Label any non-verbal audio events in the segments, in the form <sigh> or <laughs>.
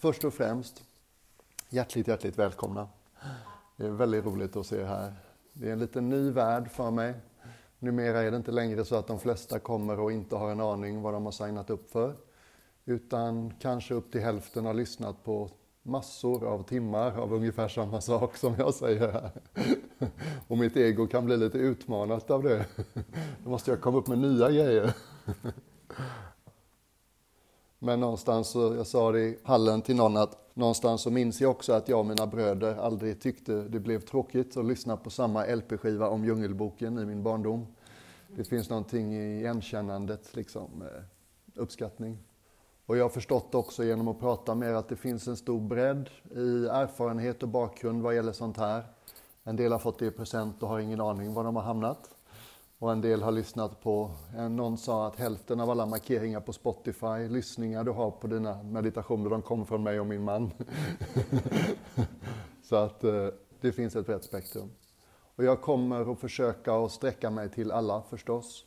Först och främst, hjärtligt, hjärtligt välkomna. Det är väldigt roligt att se er här. Det är en liten ny värld för mig. Numera är det inte längre så att de flesta kommer och inte har en aning vad de har signat upp för. Utan kanske upp till hälften har lyssnat på massor av timmar av ungefär samma sak som jag säger här. Och mitt ego kan bli lite utmanat av det. Då måste jag komma upp med nya grejer. Men någonstans, så, jag sa det i hallen till någon att någonstans så minns jag också att jag och mina bröder aldrig tyckte det blev tråkigt att lyssna på samma LP-skiva om Djungelboken i min barndom. Det finns någonting i igenkännandet, liksom, eh, uppskattning. Och jag har förstått också genom att prata med er att det finns en stor bredd i erfarenhet och bakgrund vad gäller sånt här. En del har fått det i present och har ingen aning var de har hamnat. Och en del har lyssnat på, eh, någon sa att hälften av alla markeringar på Spotify, lyssningar du har på dina meditationer, de kommer från mig och min man. <laughs> Så att eh, det finns ett brett spektrum. Och jag kommer att försöka att sträcka mig till alla förstås.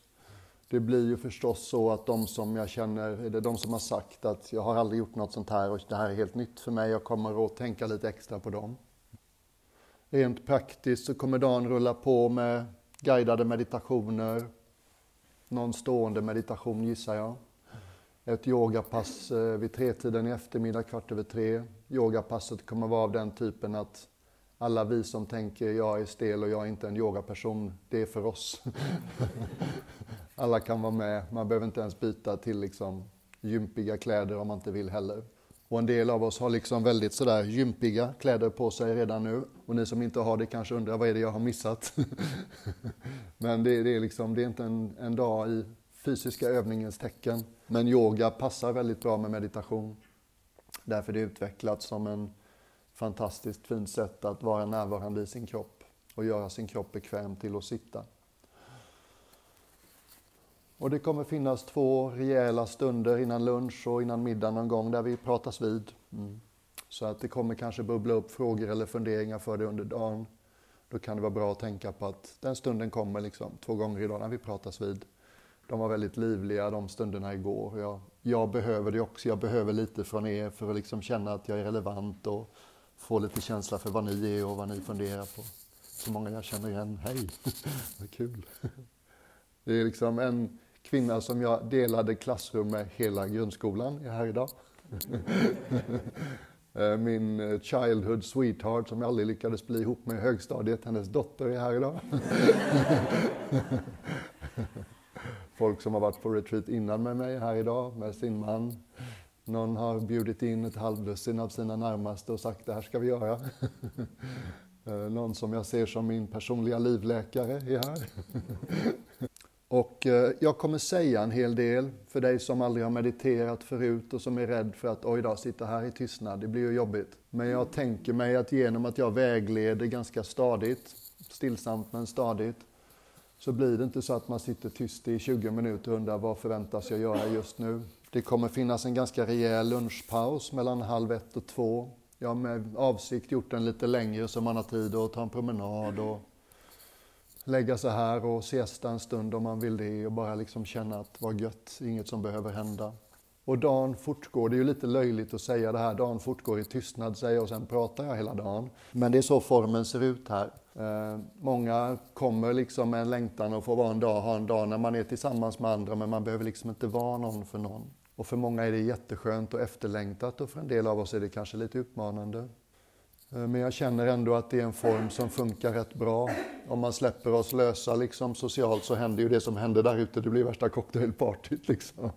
Det blir ju förstås så att de som jag känner, eller de som har sagt att jag har aldrig gjort något sånt här och det här är helt nytt för mig. Jag kommer att tänka lite extra på dem. Rent praktiskt så kommer dagen rulla på med guidade meditationer, någon stående meditation gissar jag. Ett yogapass eh, vid tretiden i eftermiddag, kvart över tre. Yogapasset kommer vara av den typen att alla vi som tänker jag är stel och jag är inte en yogaperson, det är för oss. <laughs> alla kan vara med, man behöver inte ens byta till liksom gympiga kläder om man inte vill heller. Och en del av oss har liksom väldigt sådär gympiga kläder på sig redan nu. Och ni som inte har det kanske undrar, vad är det jag har missat? <laughs> Men det, det, är liksom, det är inte en, en dag i fysiska övningens tecken. Men yoga passar väldigt bra med meditation. Därför det är utvecklat som en fantastiskt fint sätt att vara närvarande i sin kropp och göra sin kropp bekväm till att sitta. Och det kommer finnas två rejäla stunder innan lunch och innan middag någon gång där vi pratas vid. Mm. Så att det kommer kanske bubbla upp frågor eller funderingar för dig under dagen. Då kan det vara bra att tänka på att den stunden kommer liksom två gånger idag när vi pratas vid. De var väldigt livliga de stunderna igår. Jag, jag behöver det också. Jag behöver lite från er för att liksom känna att jag är relevant och få lite känsla för vad ni är och vad ni funderar på. Så många jag känner igen. Hej! <laughs> Vad kul! Det är liksom en kvinna som jag delade klassrum med hela grundskolan är här idag. <laughs> Eh, min eh, childhood sweetheart som jag aldrig lyckades bli ihop med i högstadiet, hennes dotter är här idag. <laughs> Folk som har varit på retreat innan med mig är här idag med sin man. Någon har bjudit in ett halvdussin av sina närmaste och sagt det här ska vi göra. <laughs> Eh, någon som jag ser som min personliga livläkare är här. Och eh, jag kommer säga en hel del för dig som aldrig har mediterat förut och som är rädd för att oj då, sitta här i tystnad, det blir ju jobbigt. Men jag tänker mig att genom att jag vägleder ganska stadigt, stillsamt men stadigt, så blir det inte så att man sitter tyst i 20 minuter och undrar vad förväntas jag göra just nu. Det kommer finnas en ganska rejäl lunchpaus mellan halv ett och två. Jag har med avsikt gjort den lite längre så man har tid att ta en promenad och lägga sig här och siesta en stund om man vill det och bara liksom känna att vad gött, inget som behöver hända. Och dagen fortgår, det är ju lite löjligt att säga det här, dagen fortgår i tystnad säger jag och sen pratar jag hela dagen. Men det är så formen ser ut här. Eh, många kommer liksom med en längtan att få vara en dag, ha en dag när man är tillsammans med andra men man behöver liksom inte vara någon för någon. Och för många är det jätteskönt och efterlängtat och för en del av oss är det kanske lite utmanande. Eh, men jag känner ändå att det är en form som funkar rätt bra. Om man släpper oss lösa liksom socialt så händer ju det som händer där ute, det blir värsta cocktailpartyt <laughs> liksom.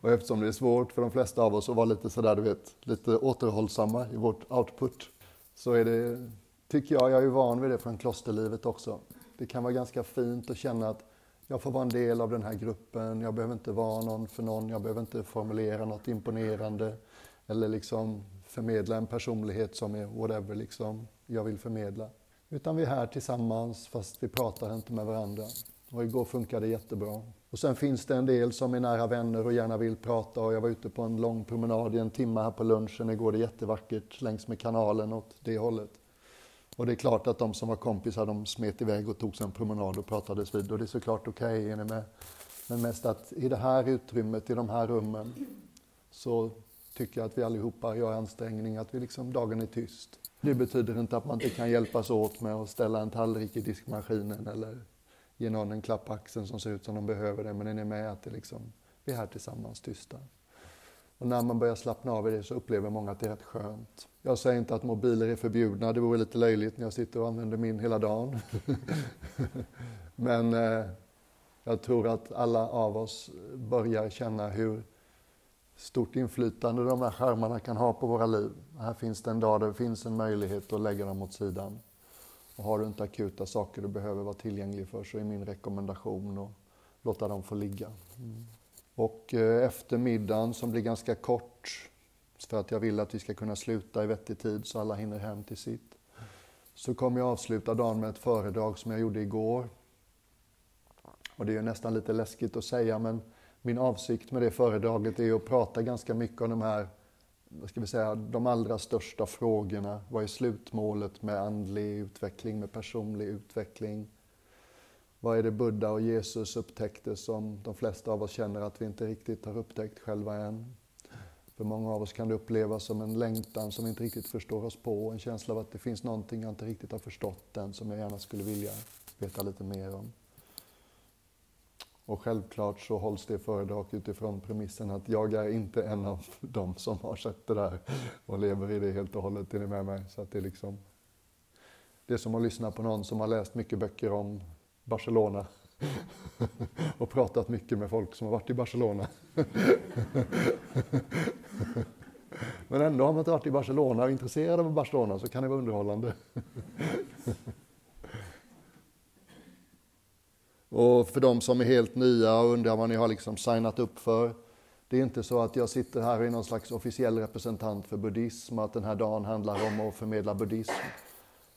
Och eftersom det är svårt för de flesta av oss att vara lite sådär, du vet, lite återhållsamma i vårt output, så är det, tycker jag, jag är van vid det från klosterlivet också. Det kan vara ganska fint att känna att jag får vara en del av den här gruppen, jag behöver inte vara någon för någon, jag behöver inte formulera något imponerande eller liksom förmedla en personlighet som är whatever liksom jag vill förmedla. Utan vi är här tillsammans fast vi pratar inte med varandra. Och igår funkade det jättebra. Och sen finns det en del som är nära vänner och gärna vill prata och jag var ute på en lång promenad i en timme här på lunchen igår. Det är jättevackert längs med kanalen åt det hållet. Och det är klart att de som var kompisar de smet iväg och tog sig en promenad och pratades vid och det är såklart okej, okay, är ni med? Men mest att i det här utrymmet, i de här rummen, så tycker att vi allihopa gör ansträngning, att vi liksom, dagen är tyst. Det betyder inte att man inte kan hjälpas åt med att ställa en tallrik i diskmaskinen eller ge någon en klapp på axeln som ser ut som de behöver det, men den är med att det liksom, vi är här tillsammans tysta. Och när man börjar slappna av i det så upplever många att det är rätt skönt. Jag säger inte att mobiler är förbjudna, det vore lite löjligt när jag sitter och använder min hela dagen. <laughs> Men eh, jag tror att alla av oss börjar känna hur stort inflytande de här skärmarna kan ha på våra liv. Här finns det en dag där det finns en möjlighet att lägga dem åt sidan. Och har du inte akuta saker du behöver vara tillgänglig för så är min rekommendation att låta dem få ligga. Mm. Och eh, efter middagen som blir ganska kort, för att jag vill att vi ska kunna sluta i vettig tid så alla hinner hem till sitt, så kommer jag avsluta dagen med ett föredrag som jag gjorde igår. Och det är nästan lite läskigt att säga, men min avsikt med det föredraget är att prata ganska mycket om de här, vad ska vi säga, de allra största frågorna. Vad är slutmålet med andlig utveckling, med personlig utveckling? Vad är det Buddha och Jesus upptäckte som de flesta av oss känner att vi inte riktigt har upptäckt själva än? För många av oss kan det upplevas som en längtan som vi inte riktigt förstår oss på, en känsla av att det finns någonting jag inte riktigt har förstått än som jag gärna skulle vilja veta lite mer om. Och självklart så hålls det föredrag utifrån premissen att jag är inte en av dem som har sett det där och lever i det helt och hållet. Är ni med mig? Så att det, är liksom, det är som att lyssna på någon som har läst mycket böcker om Barcelona <laughs> och pratat mycket med folk som har varit i Barcelona. <laughs> Men ändå har man inte varit i Barcelona och är intresserad av Barcelona så kan det vara underhållande. <laughs> Och för de som är helt nya och undrar vad ni har liksom signat upp för. Det är inte så att jag sitter här och är någon slags officiell representant för buddhism och att den här dagen handlar om att förmedla buddhism.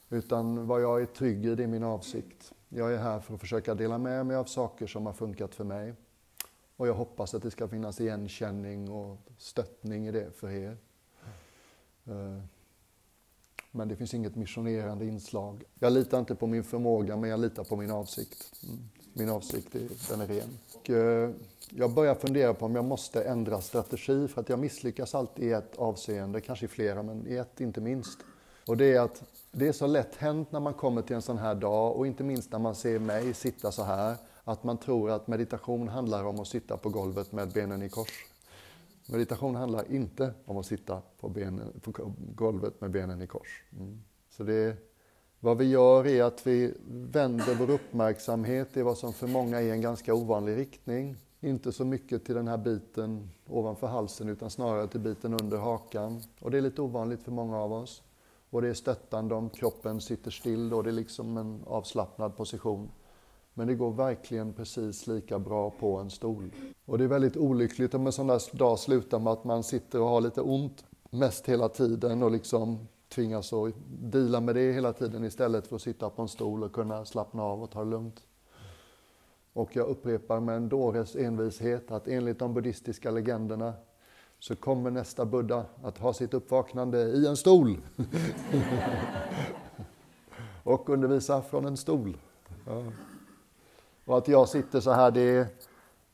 Utan vad jag är trygg i, det är min avsikt. Jag är här för att försöka dela med mig av saker som har funkat för mig. Och jag hoppas att det ska finnas igenkänning och stöttning i det för er. Eh, men det finns inget missionerande inslag. Jag litar inte på min förmåga, men jag litar på min avsikt. Mm. Min avsikt är, den är ren. Och, eh, jag börjar fundera på om jag måste ändra strategi, för att jag misslyckas alltid i ett avseende, kanske i flera, men i ett inte minst. Och det är att det är så lätt hänt när man kommer till en sån här dag och inte minst när man ser mig sitta så här, att man tror att meditation handlar om att sitta på golvet med benen i kors. Meditation handlar inte om att sitta på, benen, på golvet med benen i kors. Mm. Så det, vad vi gör är att vi vänder vår uppmärksamhet i vad som för många är en ganska ovanlig riktning. Inte så mycket till den här biten ovanför halsen utan snarare till biten under hakan. Och det är lite ovanligt för många av oss. Och det är stöttande om kroppen sitter still då, det är liksom en avslappnad position. Men det går verkligen precis lika bra på en stol. Och det är väldigt olyckligt om en sån där dag slutar med att man sitter och har lite ont mest hela tiden och liksom tvingas att dela med det hela tiden istället för att sitta på en stol och kunna slappna av och ta det lugnt. Och jag upprepar med en dåres envishet att enligt de buddhistiska legenderna så kommer nästa Buddha att ha sitt uppvaknande i en stol. <laughs> och undervisa från en stol. Ja. Och att jag sitter så här, det är,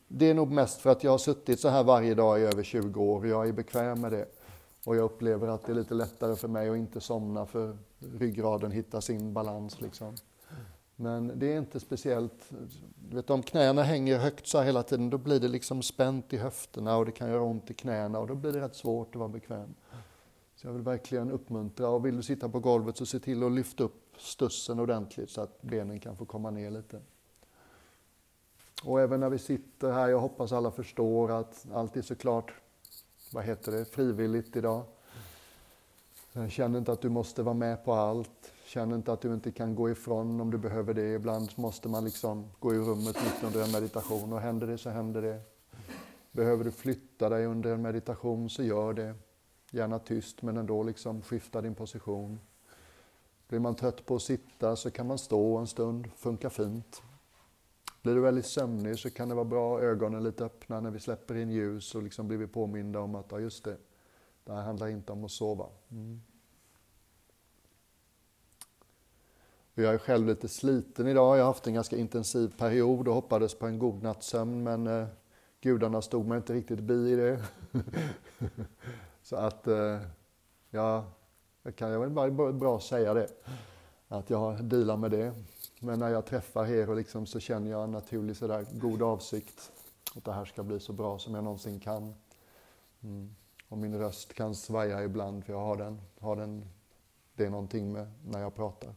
det är nog mest för att jag har suttit så här varje dag i över 20 år och jag är bekväm med det. Och jag upplever att det är lite lättare för mig att inte somna för ryggraden hittar sin balans liksom. Men det är inte speciellt, du vet om knäna hänger högt så här hela tiden då blir det liksom spänt i höfterna och det kan göra ont i knäna och då blir det rätt svårt att vara bekväm. Så jag vill verkligen uppmuntra och vill du sitta på golvet så se till att lyfta upp stussen ordentligt så att benen kan få komma ner lite. Och även när vi sitter här, jag hoppas alla förstår att allt är såklart, vad heter det, frivilligt idag. Känn inte att du måste vara med på allt. Känn inte att du inte kan gå ifrån om du behöver det. Ibland måste man liksom gå i rummet mitt under en meditation och händer det så händer det. Behöver du flytta dig under en meditation så gör det. Gärna tyst men ändå liksom skifta din position. Blir man trött på att sitta så kan man stå en stund, funkar fint. Blir du väldigt sömnig så kan det vara bra ögonen lite öppna när vi släpper in ljus och liksom blir vi påminda om att, ja just det, det här handlar inte om att sova. Mm. Jag är själv lite sliten idag. Jag har haft en ganska intensiv period och hoppades på en god nattsömn men eh, gudarna stod mig inte riktigt bi i det. <laughs> Så att, eh, ja, jag kan jag väl bara bra säga det. Att jag dealar med det. Men när jag träffar er och liksom så känner jag en naturlig sådär god avsikt. Att det här ska bli så bra som jag någonsin kan. Mm. Och min röst kan svaja ibland för jag har den, har den, det är någonting med när jag pratar.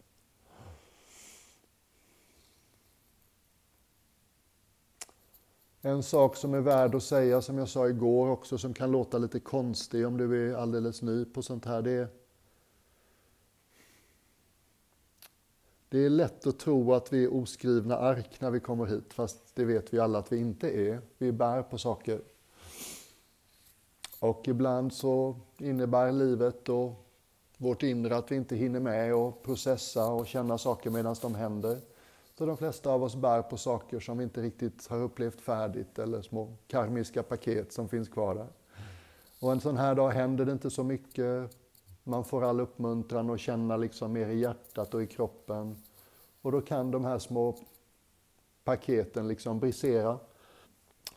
En sak som är värd att säga, som jag sa igår också, som kan låta lite konstig om du är alldeles ny på sånt här, det är Det är lätt att tro att vi är oskrivna ark när vi kommer hit, fast det vet vi alla att vi inte är. Vi bär på saker. Och ibland så innebär livet och vårt inre att vi inte hinner med och processa och känna saker medan de händer. Så de flesta av oss bär på saker som vi inte riktigt har upplevt färdigt eller små karmiska paket som finns kvar där. Och en sån här dag händer det inte så mycket. Man får all uppmuntran och känna liksom mer i hjärtat och i kroppen. Och då kan de här små paketen liksom brisera.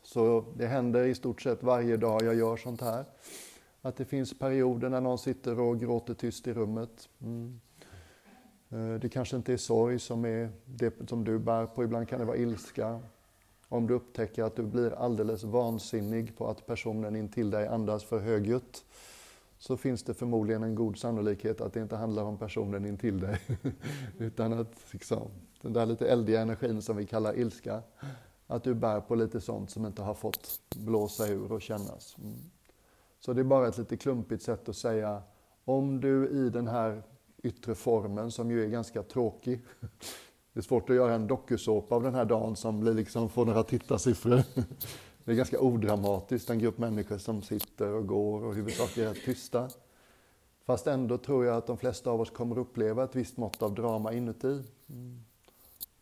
Så det händer i stort sett varje dag jag gör sånt här. Att det finns perioder när någon sitter och gråter tyst i rummet. Mm. Eh, det kanske inte är sorg som är det som du bär på, ibland kan det vara ilska. Om du upptäcker att du blir alldeles vansinnig på att personen intill dig andas för högljutt så finns det förmodligen en god sannolikhet att det inte handlar om personen intill dig. <laughs> Utan att liksom, den där lite eldiga energin som vi kallar ilska, att du bär på lite sånt som inte har fått blåsa ur och kännas. Mm. Så det är bara ett lite klumpigt sätt att säga, om du i den här yttre formen som ju är ganska tråkig. <laughs> Det är svårt att göra en dokusåpa av den här dagen som blir liksom får några tittarsiffror. <laughs> Det är ganska odramatiskt, en grupp människor som sitter och går och huvudsakligen är tysta. Fast ändå tror jag att de flesta av oss kommer uppleva ett visst mått av drama inuti.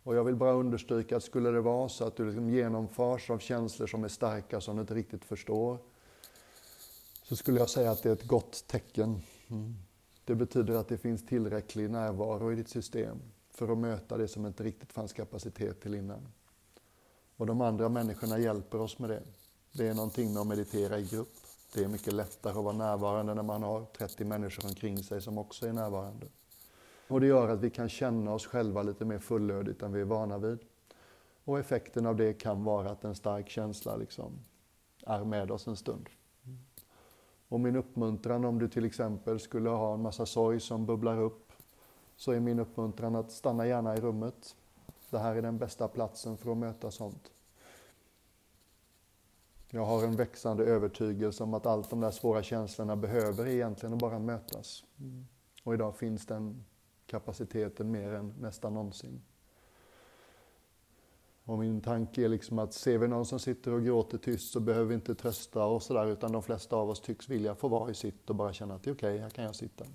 Och jag vill bara understryka att skulle det vara så att du liksom genomförs av känslor som är starka som du inte riktigt förstår, så skulle jag säga att det är ett gott tecken. Mm. Det betyder att det finns tillräcklig närvaro i ditt system för att möta det som inte riktigt fanns kapacitet till innan. Och de andra människorna hjälper oss med det. Det är någonting med att meditera i grupp. Det är mycket lättare att vara närvarande när man har 30 människor omkring sig som också är närvarande. Och det gör att vi kan känna oss själva lite mer fullödigt än vi är vana vid. Och effekten av det kan vara att en stark känsla liksom är med oss en stund. Och min uppmuntran om du till exempel skulle ha en massa sorg som bubblar upp, så är min uppmuntran att stanna gärna i rummet. Det här är den bästa platsen för att möta sånt. Jag har en växande övertygelse om att allt de där svåra känslorna behöver egentligen bara mötas. Och idag finns den kapaciteten mer än nästan någonsin. Och min tanke är liksom att ser vi någon som sitter och gråter tyst så behöver vi inte trösta och sådär utan de flesta av oss tycks vilja få vara i sitt och bara känna att det är okej, okay, här kan jag sitta.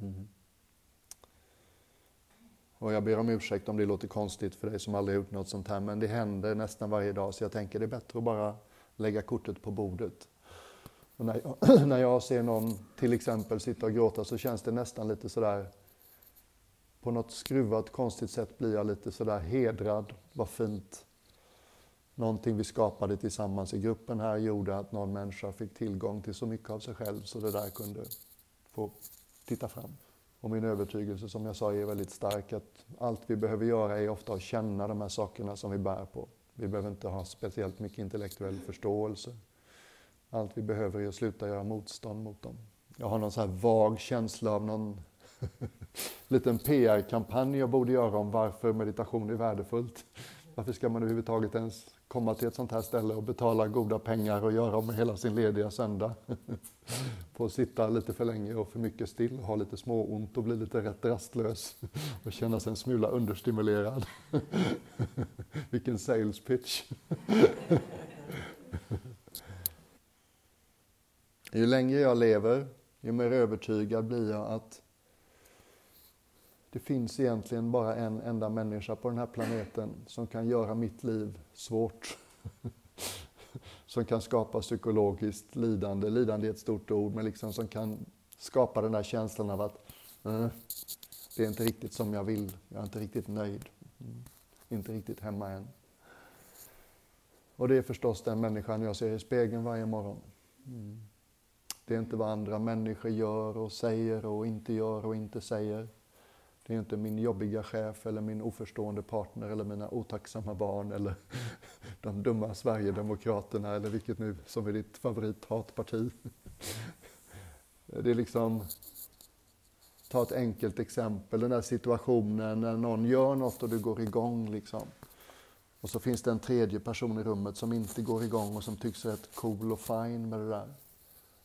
Mm. Och jag ber om ursäkt om det låter konstigt för dig som aldrig gjort något sånt här men det händer nästan varje dag så jag tänker det är bättre att bara lägga kortet på bordet. Och när, jag, <clears throat> när jag ser någon till exempel sitta och gråta så känns det nästan lite sådär på något skruvat konstigt sätt blir jag lite sådär hedrad. Vad fint. Någonting vi skapade tillsammans i gruppen här gjorde att någon människa fick tillgång till så mycket av sig själv så det där kunde få titta fram. Och min övertygelse som jag sa är väldigt stark att allt vi behöver göra är ofta att känna de här sakerna som vi bär på. Vi behöver inte ha speciellt mycket intellektuell förståelse. Allt vi behöver är att sluta göra motstånd mot dem. Jag har någon så här vag känsla av någon <laughs> liten PR-kampanj jag borde göra om varför meditation är värdefullt. Varför ska man överhuvudtaget ens komma till ett sånt här ställe och betala goda pengar och göra med hela sin lediga söndag? <laughs> På att sitta lite för länge och för mycket still, ha lite småont och bli lite rätt rastlös <laughs> och känna sig en smula understimulerad. <laughs> Vilken sales pitch! Ju längre jag lever, ju mer övertygad blir jag att det finns egentligen bara en enda människa på den här planeten som kan göra mitt liv svårt. <laughs> som kan skapa psykologiskt lidande, lidande är ett stort ord, men liksom som kan skapa den där känslan av att mm, det är inte riktigt som jag vill, jag är inte riktigt nöjd, mm. inte riktigt hemma än. Och det är förstås den människan jag ser i spegeln varje morgon. Mm. Det är inte vad andra människor gör och säger och inte gör och inte säger. Det är inte min jobbiga chef eller min oförstående partner eller mina otacksamma barn eller <laughs> de dumma Sverigedemokraterna eller vilket nu som är ditt favorithatparti. Det är liksom, ta ett enkelt exempel, den där situationen när någon gör något och du går igång liksom. Och så finns det en tredje person i rummet som inte går igång och som tycks rätt cool och fine med det där.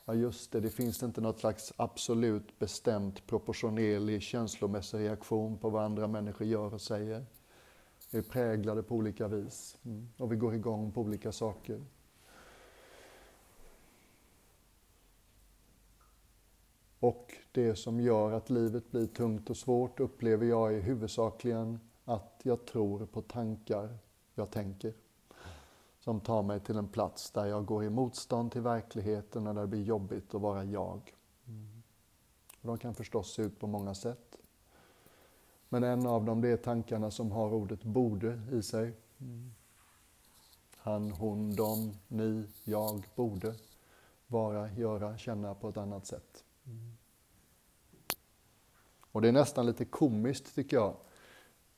Ja, just det, det finns inte något slags absolut bestämt proportionerlig känslomässig reaktion på vad andra människor gör och säger. Vi är präglade på olika vis mm. och vi går igång på olika saker. Och det som gör att livet blir tungt och svårt upplever jag är huvudsakligen att jag tror på tankar jag tänker. Som tar mig till en plats där jag går i motstånd till verkligheten och där det blir jobbigt att vara jag. Mm. Och de kan förstås se ut på många sätt. Men en av dem det är tankarna som har ordet borde i sig. Mm. Han, hon, de, ni, jag borde vara, göra, känna på ett annat sätt. Mm. Och det är nästan lite komiskt tycker jag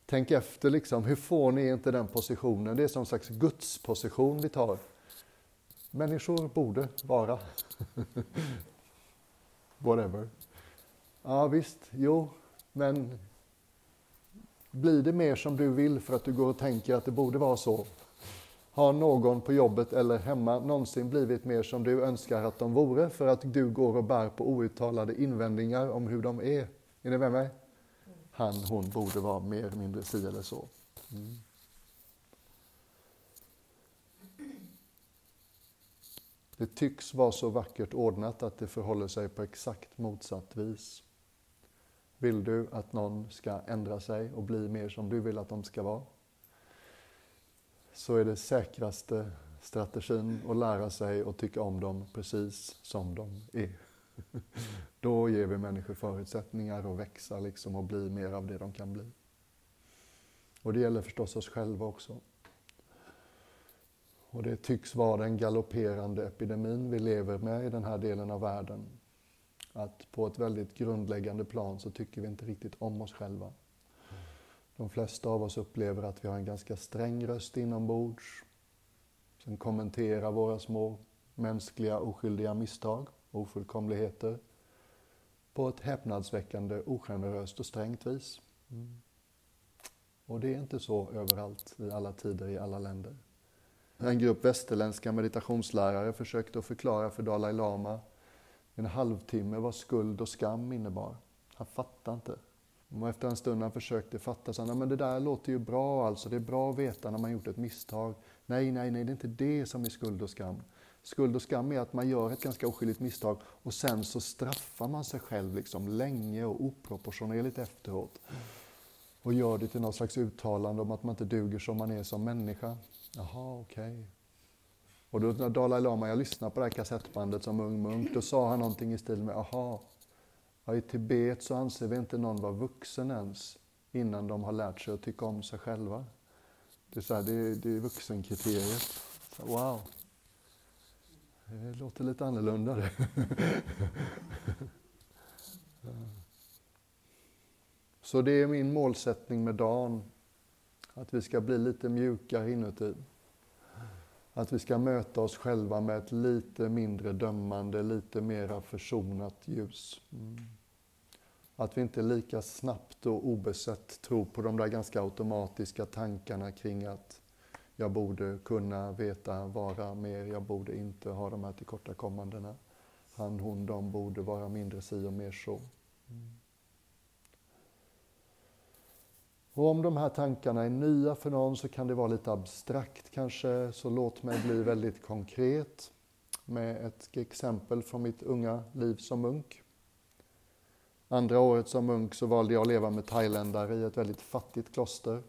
Tänk efter, liksom, hur får ni inte den positionen? Det är som en slags gudsposition vi tar. Människor borde vara. <laughs> Whatever. Ja, visst, jo, men blir det mer som du vill för att du går och tänker att det borde vara så? Har någon på jobbet eller hemma någonsin blivit mer som du önskar att de vore för att du går och bär på outtalade invändningar om hur de är? Är ni med mig? Han, hon borde vara mer eller mindre si eller så. Mm. Det tycks vara så vackert ordnat att det förhåller sig på exakt motsatt vis. Vill du att någon ska ändra sig och bli mer som du vill att de ska vara? Så är det säkraste strategin att lära sig att tycka om dem precis som de är. <laughs> Då ger vi människor förutsättningar att växa liksom och bli mer av det de kan bli. Och det gäller förstås oss själva också. Och det tycks vara den galopperande epidemin vi lever med i den här delen av världen. Att på ett väldigt grundläggande plan så tycker vi inte riktigt om oss själva. De flesta av oss upplever att vi har en ganska sträng röst inombords som kommenterar våra små mänskliga oskyldiga misstag ofullkomligheter på ett häpnadsväckande ogeneröst och strängt vis. Mm. Och det är inte så överallt, i alla tider, i alla länder. En grupp västerländska meditationslärare försökte att förklara för Dalai Lama en halvtimme vad skuld och skam innebar. Han fattade inte. Och efter en stund han försökte fatta sa han, men det där låter ju bra alltså, det är bra att veta när man gjort ett misstag. Nej, nej, nej, det är inte det som är skuld och skam. Skuld och skam är att man gör ett ganska oskyldigt misstag och sen så straffar man sig själv liksom länge och oproportionerligt efteråt. Och gör det till något slags uttalande om att man inte duger som man är som människa. Jaha, okej. Okay. Och då när Dalai Lama, jag lyssnade på det här kassettbandet som ung munk, då sa han någonting i stil med, aha, ja, i Tibet så anser vi inte någon vara vuxen ens innan de har lärt sig att tycka om sig själva. Det är, så här, det, det är vuxenkriteriet. Så, wow. Det låter lite annorlunda det. <laughs> Så det är min målsättning med dagen. Att vi ska bli lite mjukare inuti. Att vi ska möta oss själva med ett lite mindre dömande, lite mera försonat ljus. Mm. Att vi inte lika snabbt och obesett tror på de där ganska automatiska tankarna kring att jag borde kunna veta, vara mer, jag borde inte ha de här tillkortakommandena. Han, hon, de borde vara mindre si och mer så. Mm. Och om de här tankarna är nya för någon så kan det vara lite abstrakt kanske, så låt mig bli väldigt konkret med ett exempel från mitt unga liv som munk. Andra året som munk så valde jag att leva med thailändare i ett väldigt fattigt kloster.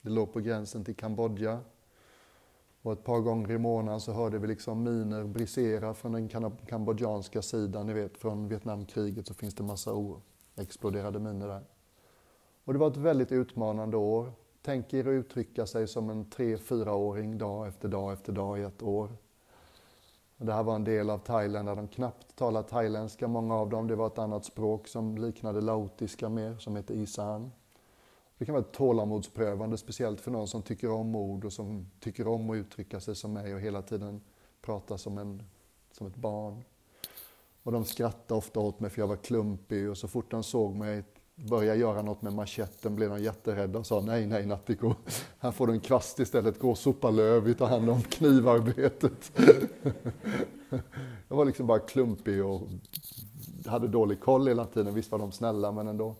Det låg på gränsen till Kambodja. Och ett par gånger i månaden så hörde vi liksom miner brisera från den kambodjanska sidan. Ni vet, från Vietnamkriget så finns det massa exploderade miner där. Och det var ett väldigt utmanande år. Tänk er att uttrycka sig som en tre, fyraåring dag efter dag efter dag i ett år. Det här var en del av Thailand där de knappt talade thailändska, många av dem. Det var ett annat språk som liknade laotiska mer, som heter isan. Det kan vara tålamodsprövande, speciellt för någon som tycker om ord och som tycker om att uttrycka sig som mig och hela tiden prata som, en, som ett barn. Och de skrattade ofta åt mig för jag var klumpig och så fort de såg mig börja göra något med manschetten blev de jätterädda och sa nej, nej Nattiko, här får du en kvast istället, gå och sopa löv, vi tar hand om knivarbetet. <laughs> jag var liksom bara klumpig och hade dålig koll hela tiden, visst var de snälla men ändå.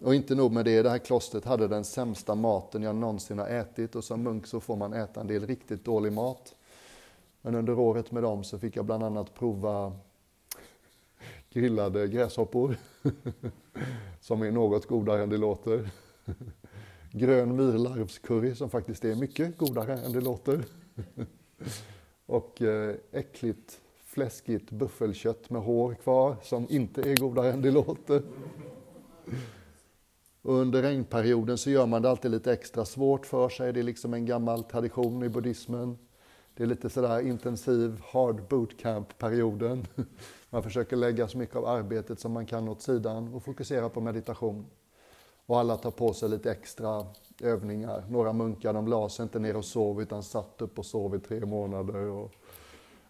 Och inte nog med det, det här klostret hade den sämsta maten jag någonsin har ätit och som munk så får man äta en del riktigt dålig mat. Men under året med dem så fick jag bland annat prova grillade gräshoppor, <laughs> som är något godare än det låter. <laughs> Grön myrlarvscurry som faktiskt är mycket godare än det låter. <laughs> Och eh, äckligt fläskigt buffelkött med hår kvar som inte är godare än det låter. Och under regnperioden så gör man det alltid lite extra svårt för sig. Det är liksom en gammal tradition i buddhismen. Det är lite sådär intensiv hard bootcamp-perioden. <laughs> Man försöker lägga så mycket av arbetet som man kan åt sidan och fokusera på meditation. Och alla tar på sig lite extra övningar. Några munkar de la sig inte ner och sov utan satt upp och sov i tre månader. Och,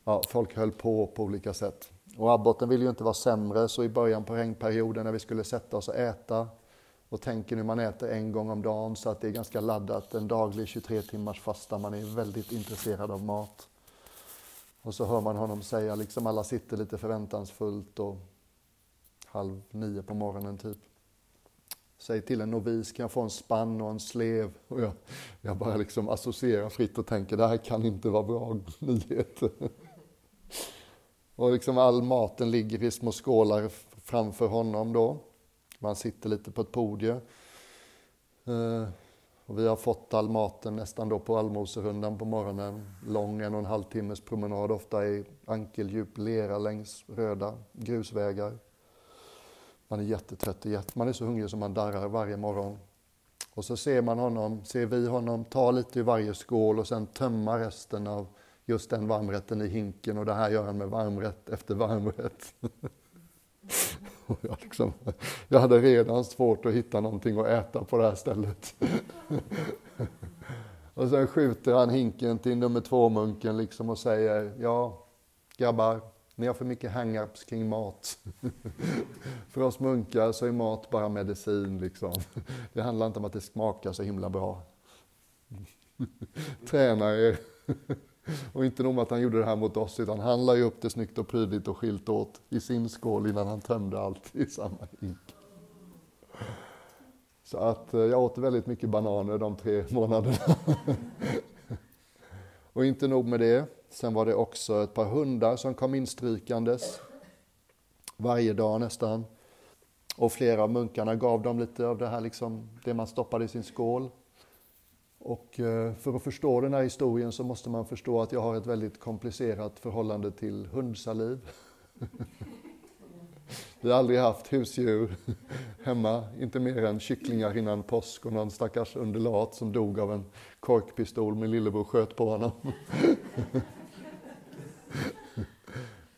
ja, folk höll på på olika sätt. Och abboten ville ju inte vara sämre så i början på regnperioden när vi skulle sätta oss och äta och tänker nu man äter en gång om dagen så att det är ganska laddat, en daglig 23 timmars fasta, man är väldigt intresserad av mat. Och så hör man honom säga, liksom alla sitter lite förväntansfullt och halv nio på morgonen typ. Säg till en novis, kan jag få en spann och en slev? Och jag, jag bara liksom associerar fritt och tänker, det här kan inte vara bra nyheter. <laughs> Och liksom all maten ligger i små skålar framför honom då. Man sitter lite på ett podium. Eh, och vi har fått all maten nästan då på allmoserundan på morgonen. Lång en och en halv timmes promenad, ofta i ankeldjup lera längs röda grusvägar. Man är jättetrött, man är så hungrig som man darrar varje morgon. Och så ser man honom, ser vi honom ta lite i varje skål och sen tömma resten av just den varmrätten i hinken och det här gör han med varmrätt efter varmrätt. <laughs> Jag, liksom, jag hade redan svårt att hitta någonting att äta på det här stället. <laughs> Och sen skjuter han hinken till nummer två-munken liksom och säger, ja, grabbar, ni har för mycket hang-ups kring mat. <laughs> för oss munkar så är mat bara medicin liksom. <laughs> Det handlar inte om att det smakar så himla bra. Träna er. Och inte nog med att han gjorde det här mot oss, utan han la ju upp det snyggt och prydligt och skilt åt i sin skål innan han tömde allt i samma hink. Så att eh, jag åt väldigt mycket bananer de tre månaderna. <laughs> och inte nog med det, sen var det också ett par hundar som kom instrykandes varje dag nästan. Och flera av munkarna gav dem lite av det här, liksom, det man stoppade i sin skål. Och eh, för att förstå den här historien så måste man förstå att jag har ett väldigt komplicerat förhållande till hundsaliv. <laughs> Vi har aldrig haft husdjur hemma, inte mer än kycklingar innan påsk och någon stackars underlat som dog av en korkpistol min lillebror sköt på honom. <laughs>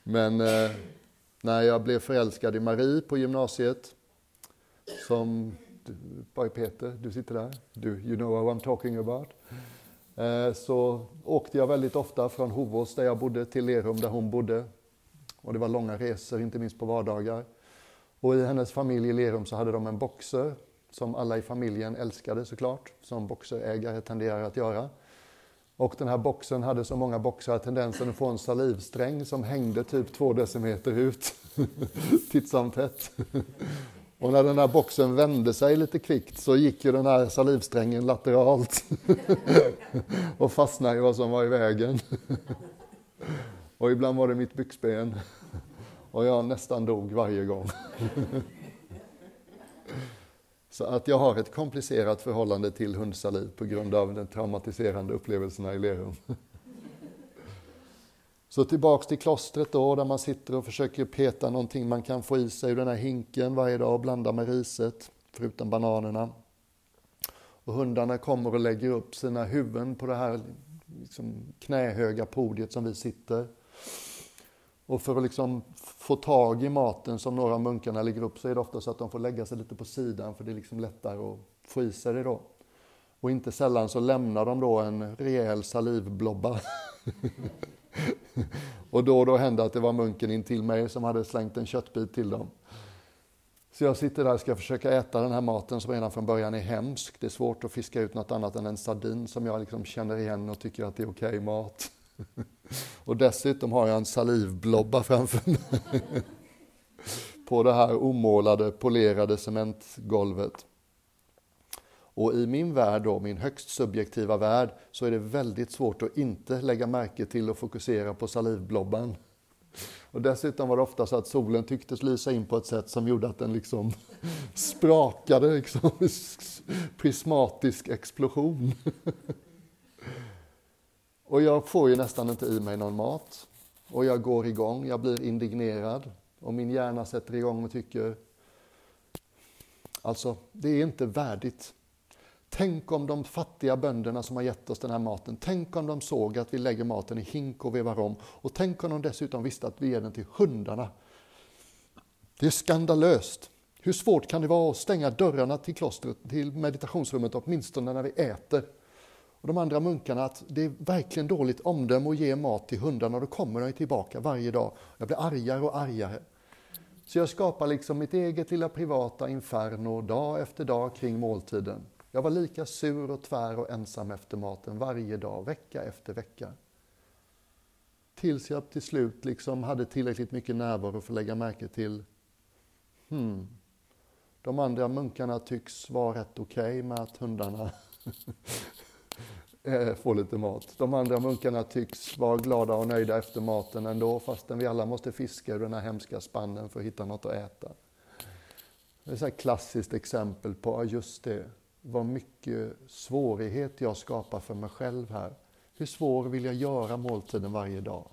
Men eh, när jag blev förälskad i Marie på gymnasiet, som by Peter, du sitter där, du, you know what I'm talking about. Eh, så åkte jag väldigt ofta från Hovås där jag bodde till Lerum där hon bodde. Och det var långa resor, inte minst på vardagar. Och i hennes familj i Lerum så hade de en boxer som alla i familjen älskade såklart, som boxerägare tenderar att göra. Och den här boxen hade så många boxar tendensen att få en salivsträng som hängde typ två decimeter ut, <laughs> titt som tätt. Och när den här boxen vände sig lite kvickt så gick ju den här salivsträngen lateralt <laughs> och fastnade i vad som var i vägen. <laughs> Och ibland var det mitt byxben <laughs> och jag nästan dog varje gång. Så att jag har ett komplicerat förhållande till hundsaliv på grund av de traumatiserande upplevelserna i Lerum. Så tillbaks till klostret då, där man sitter och försöker peta någonting man kan få i sig ur den här hinken varje dag och blanda med riset, förutom bananerna. Och hundarna kommer och lägger upp sina huvuden på det här liksom knähöga podiet som vi sitter. Och för att liksom få tag i maten som några av munkarna lägger upp så är det ofta så att de får lägga sig lite på sidan för det är liksom lättare att få i sig det då. Och inte sällan så lämnar de då en rejäl salivblobba. <laughs> <laughs> och då och då hände att det var munken in till mig som hade slängt en köttbit till dem. Så jag sitter där och ska försöka äta den här maten som redan från början är hemsk. Det är svårt att fiska ut något annat än en sardin som jag liksom känner igen och tycker att det är okej okay mat. <laughs> och dessutom har jag en salivblobba framför mig. <laughs> på det här omålade, polerade cementgolvet. Och i min värld, då, min högst subjektiva värld, så är det väldigt svårt att inte lägga märke till och fokusera på salivblobban. Och dessutom var det ofta så att solen tycktes lysa in på ett sätt som gjorde att den liksom <laughs> sprakade, liksom, <laughs> prismatisk explosion. <laughs> Och jag får ju nästan inte i mig någon mat. Och jag går igång, jag blir indignerad. Och min hjärna sätter igång och tycker, alltså det är inte värdigt. Tänk om de fattiga bönderna som har gett oss den här maten, tänk om de såg att vi lägger maten i hink och vevar om. Och tänk om de dessutom visste att vi ger den till hundarna. Det är skandalöst. Hur svårt kan det vara att stänga dörrarna till klostret, till meditationsrummet, åtminstone när vi äter? Och de andra munkarna att det är verkligen dåligt omdöme att ge mat till hundarna och då kommer de tillbaka varje dag. Jag blir argare och argare. Så jag skapar liksom mitt eget lilla privata inferno dag efter dag kring måltiden. Jag var lika sur och tvär och ensam efter maten varje dag, vecka efter vecka. Tills jag till slut liksom hade tillräckligt mycket närvaro för att lägga märke till hmm, de andra munkarna tycks vara rätt okej okay med att hundarna <laughs> eh, får lite mat. De andra munkarna tycks vara glada och nöjda efter maten ändå fastän vi alla måste fiska ur den här hemska spannen för att hitta något att äta. Det är ett klassiskt exempel på just det vad mycket svårighet jag skapar för mig själv här. Hur svår vill jag göra måltiden varje dag?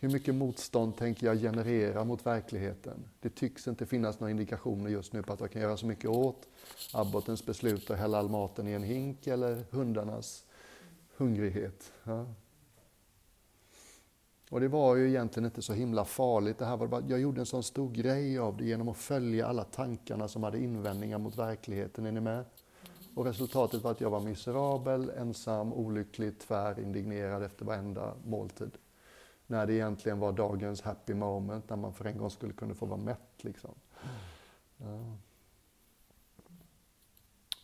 Hur mycket motstånd tänker jag generera mot verkligheten? Det tycks inte finnas några indikationer just nu på att jag kan göra så mycket åt abbotens beslut att hälla all maten i en hink eller hundarnas hungrighet. Ja. Och det var ju egentligen inte så himla farligt. Det här var bara, jag gjorde en sån stor grej av det genom att följa alla tankarna som hade invändningar mot verkligheten. Är ni med? Och resultatet var att jag var miserabel, ensam, olycklig, tvär, indignerad efter varenda måltid. När det egentligen var dagens happy moment, när man för en gång skulle kunna få vara mätt. Liksom. Ja.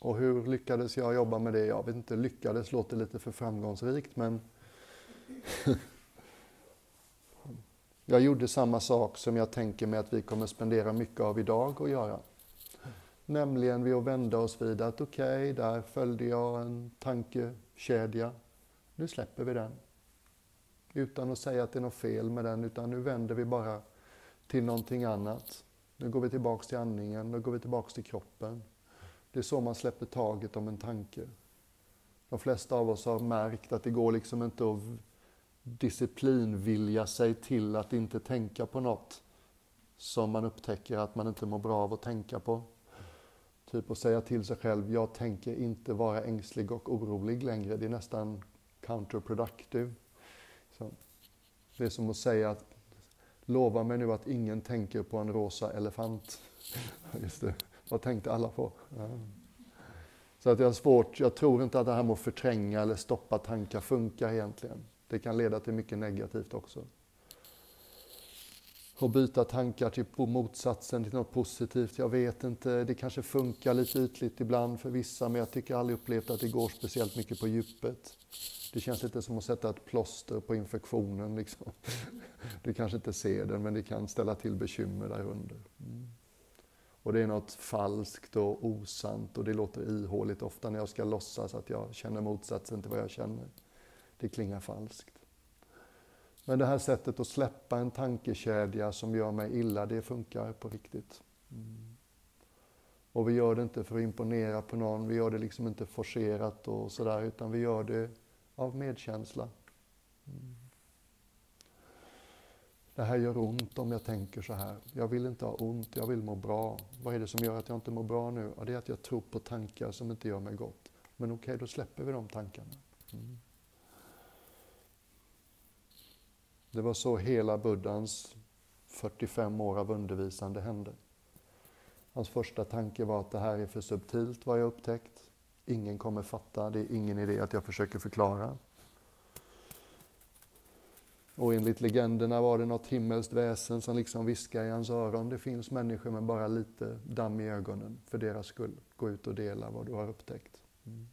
Och hur lyckades jag jobba med det? Jag vet inte, lyckades låter lite för framgångsrikt men <laughs> Jag gjorde samma sak som jag tänker mig att vi kommer spendera mycket av idag att göra. Nämligen vid att vända oss vid att okej, okay, där följde jag en tankekedja. Nu släpper vi den. Utan att säga att det är något fel med den, utan nu vänder vi bara till någonting annat. Nu går vi tillbaks till andningen, nu går vi tillbaks till kroppen. Det är så man släpper taget om en tanke. De flesta av oss har märkt att det går liksom inte att disciplinvilja sig till att inte tänka på något som man upptäcker att man inte mår bra av att tänka på. Typ att säga till sig själv, jag tänker inte vara ängslig och orolig längre. Det är nästan counterproductive. Så det är som att säga att lova mig nu att ingen tänker på en rosa elefant. <laughs> Just det, vad tänkte alla på? Ja. Så att jag har svårt, jag tror inte att det här med att förtränga eller stoppa tankar funkar egentligen. Det kan leda till mycket negativt också. Och byta tankar till på motsatsen till något positivt. Jag vet inte, det kanske funkar lite ytligt ibland för vissa men jag tycker aldrig upplevt att det går speciellt mycket på djupet. Det känns lite som att sätta ett plåster på infektionen. Liksom. <laughs> Du kanske inte ser den men det kan ställa till bekymmer där under. Mm. Och det är något falskt och osant och det låter ihåligt ofta när jag ska låtsas att jag känner motsatsen till vad jag känner det klingar falskt. Men det här sättet att släppa en tankekedja som gör mig illa, det funkar på riktigt. Mm. Och vi gör det inte för att imponera på någon, vi gör det liksom inte forcerat och sådär, utan vi gör det av medkänsla. Mm. Det här gör ont om jag tänker så här. Jag vill inte ha ont, jag vill må bra. Vad är det som gör att jag inte mår bra nu? Ja, det är att jag tror på tankar som inte gör mig gott. Men okej, okay, då släpper vi de tankarna. Mm. Det var så hela Buddhans 45 år av undervisande hände. Hans första tanke var att det här är för subtilt vad jag upptäckt. Ingen kommer fatta, det är ingen idé att jag försöker förklara. Och enligt legenderna var det något himmelskt väsen som liksom viskade i hans öron. Det finns människor med bara lite damm i ögonen för deras skull. Gå ut och dela vad du har upptäckt. Mm.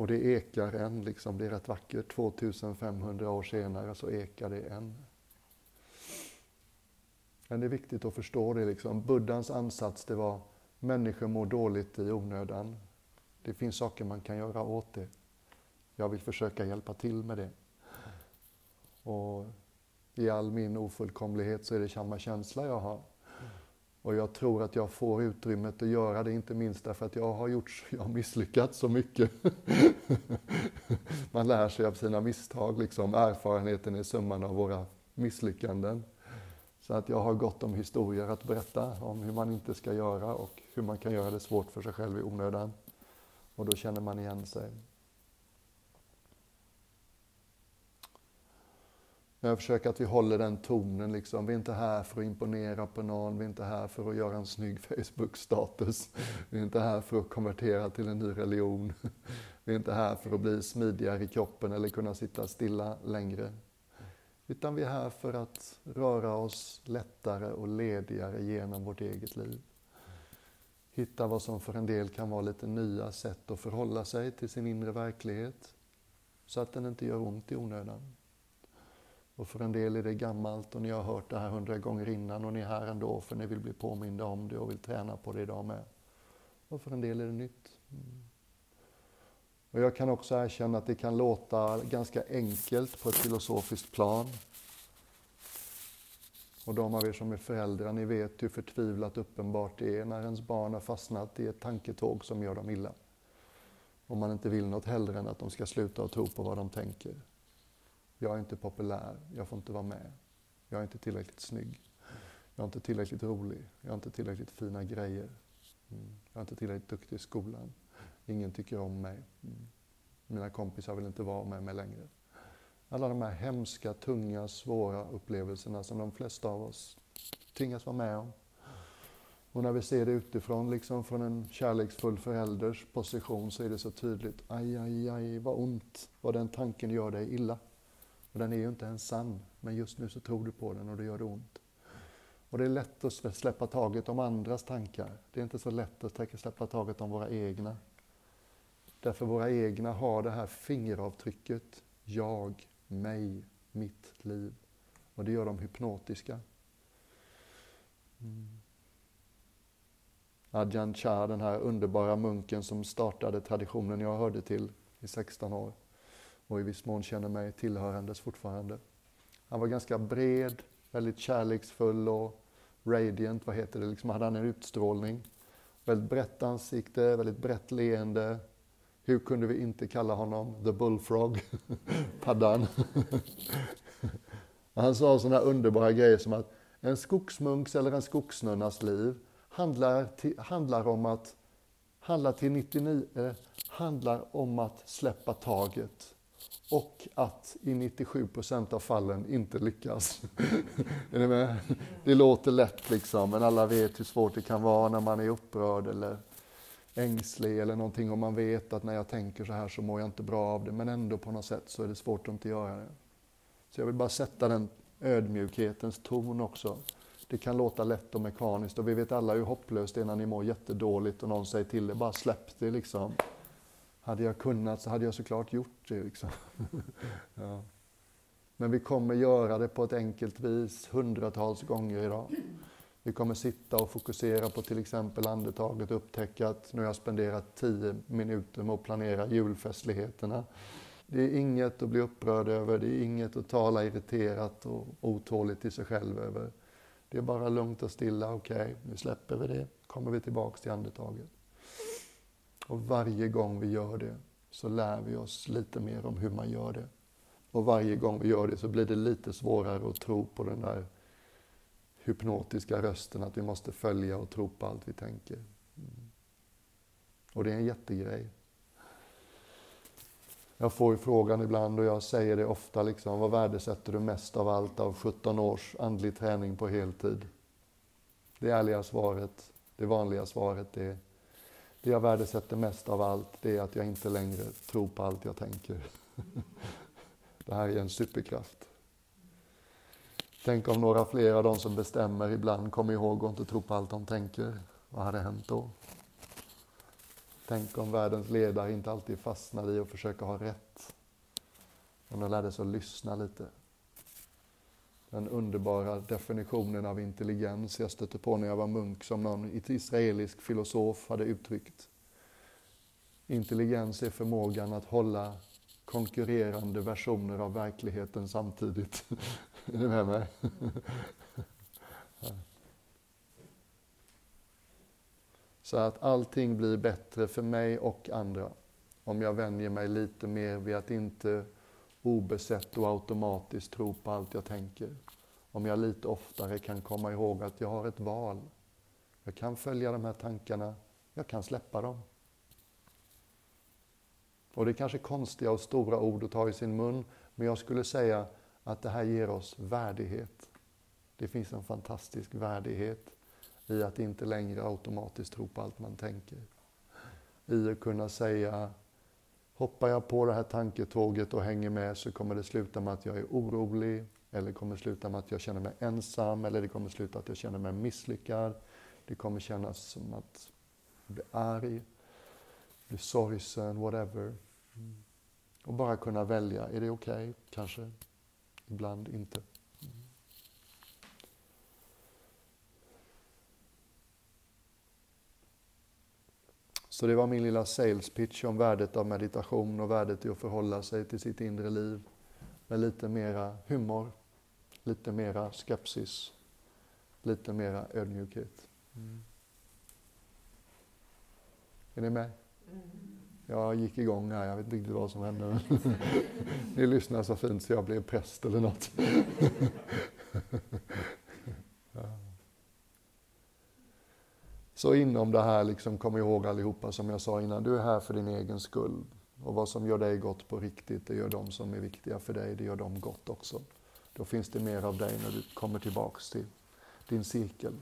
Och det ekar än, liksom. det är rätt vackert. 2500 år senare så ekar det än. Men det är viktigt att förstå det. Liksom. Buddhas ansats det var människor mår dåligt i onödan. Det finns saker man kan göra åt det. Jag vill försöka hjälpa till med det. Och i all min ofullkomlighet så är det samma känsla jag har. Och jag tror att jag får utrymmet att göra det, inte minst därför att jag har, gjort, jag har misslyckats så mycket. <laughs> Man lär sig av sina misstag, liksom. erfarenheten är summan av våra misslyckanden. Så att jag har gott om historier att berätta om hur man inte ska göra och hur man kan göra det svårt för sig själv i onödan. Och då känner man igen sig. Jag försöker att vi håller den tonen. Liksom. Vi är inte här för att imponera på någon, vi är inte här för att göra en snygg Facebook-status. Vi är inte här för att konvertera till en ny religion. Vi är inte här för att bli smidigare i kroppen eller kunna sitta stilla längre. Utan vi är här för att röra oss lättare och ledigare genom vårt eget liv. Hitta vad som för en del kan vara lite nya sätt att förhålla sig till sin inre verklighet. Så att den inte gör ont i onödan. Och för en del är det gammalt och ni har hört det här hundra gånger innan och ni är här ändå för ni vill bli påminda om det och vill träna på det idag med. Och för en del är det nytt. Mm. Och jag kan också erkänna att det kan låta ganska enkelt på ett filosofiskt plan. Och de av er som är föräldrar, ni vet hur förtvivlat uppenbart det är när ens barn har fastnat i ett tanketåg som gör dem illa. Om man inte vill något hellre än att de ska sluta att tro på vad de tänker. Jag är inte populär, jag får inte vara med. Jag är inte tillräckligt snygg. Jag är inte tillräckligt rolig. Jag har inte tillräckligt fina grejer. Mm. Jag är inte tillräckligt duktig i skolan. Ingen tycker om mig. Mm. Mina kompisar vill inte vara med mig längre. Alla de här hemska, tunga, svåra upplevelserna som de flesta av oss tvingas vara med om. Och när vi ser det utifrån, liksom från en kärleksfull förälders position, så är det så tydligt. Aj, aj, aj, vad ont, vad den tanken gör dig illa. Och den är ju inte ens sann, men just nu så tror du på den och det gör det ont. Och det är lätt att släppa taget om andras tankar. Det är inte så lätt att släppa taget om våra egna. Därför våra egna har det här fingeravtrycket. Jag, mig, mitt liv. Och det gör dem hypnotiska. Mm. Ajahn Chah, den här underbara munken som startade traditionen jag hörde till i 16 år och i viss mån känner mig tillhörandes fortfarande. Han var ganska bred, väldigt kärleksfull och radiant, vad heter det, liksom hade han en utstrålning. Väldigt brett ansikte, väldigt brett leende. Hur kunde vi inte kalla honom the bullfrog, <laughs> paddan? <laughs> han sa sådana underbara grejer som att en skogsmunks eller en skogsnunnas liv handlar, till, handlar om att handlar till 99, eh, handlar om att släppa taget och att i 97 procent av fallen inte lyckas. <laughs> är ni med? Det låter lätt liksom, men alla vet hur svårt det kan vara när man är upprörd eller ängslig eller någonting och man vet att när jag tänker så här så mår jag inte bra av det, men ändå på något sätt så är det svårt att inte göra det. Så jag vill bara sätta den ödmjukhetens ton också. Det kan låta lätt och mekaniskt och vi vet alla hur hopplöst det är när ni mår jättedåligt och någon säger till er, bara släpp det liksom. Hade jag kunnat så hade jag såklart gjort det. Liksom. <laughs> ja. Men vi kommer göra det på ett enkelt vis hundratals gånger idag. Vi kommer sitta och fokusera på till exempel andetaget och upptäcka att nu har jag spenderat tio minuter med att planera julfestligheterna. Det är inget att bli upprörd över, det är inget att tala irriterat och otåligt till sig själv över. Det är bara lugnt och stilla, okej, okay, nu släpper vi det, kommer vi tillbaks till andetaget. Och varje gång vi gör det så lär vi oss lite mer om hur man gör det. Och varje gång vi gör det så blir det lite svårare att tro på den där hypnotiska rösten att vi måste följa och tro på allt vi tänker. Mm. Och det är en jättegrej. Jag får ju frågan ibland och jag säger det ofta, liksom, vad värdesätter du mest av allt av 17 års andlig träning på heltid? Det ärliga svaret, det vanliga svaret är det jag värdesätter mest av allt, det är att jag inte längre tror på allt jag tänker. <laughs> Det här är en superkraft. Tänk om några fler av de som bestämmer ibland kommer ihåg att inte tro på allt de tänker. Vad hade hänt då? Tänk om världens ledare inte alltid fastnade i att försöka ha rätt. Om de lärde sig att lyssna lite. Den underbara definitionen av intelligens jag stötte på när jag var munk som någon israelisk filosof hade uttryckt. Intelligens är förmågan att hålla konkurrerande versioner av verkligheten samtidigt. <laughs> är ni med mig? <laughs> Så att allting blir bättre för mig och andra om jag vänjer mig lite mer vid att inte obesett och automatiskt tro på allt jag tänker. Om jag lite oftare kan komma ihåg att jag har ett val. Jag kan följa de här tankarna, jag kan släppa dem. Och det är kanske konstiga och stora ord att ta i sin mun, men jag skulle säga att det här ger oss värdighet. Det finns en fantastisk värdighet i att inte längre automatiskt tro på allt man tänker. I att kunna säga, hoppar jag på det här tanketåget och hänger med så kommer det sluta med att jag är orolig, eller kommer sluta med att jag känner mig ensam, eller det kommer sluta att jag känner mig misslyckad. Det kommer kännas som att jag blir arg, blir sorgsen, whatever. Och bara kunna välja, är det okej? Okay? Kanske. Ibland inte. Så det var min lilla sales pitch om värdet av meditation och värdet i att förhålla sig till sitt inre liv med lite mera humor, lite mera skepsis, lite mera ödmjukhet. Mm. Är ni med? Mm. Jag gick igång här, jag vet inte riktigt vad som hände. <laughs> Ni lyssnar så fint så jag blev präst eller något. <laughs> Så inom det här, liksom, kom ihåg allihopa som jag sa innan, du är här för din egen skull. Och vad som gör dig gott på riktigt, det gör de som är viktiga för dig, det gör dem gott också. Då finns det mer av dig när du kommer tillbaks till din cirkel.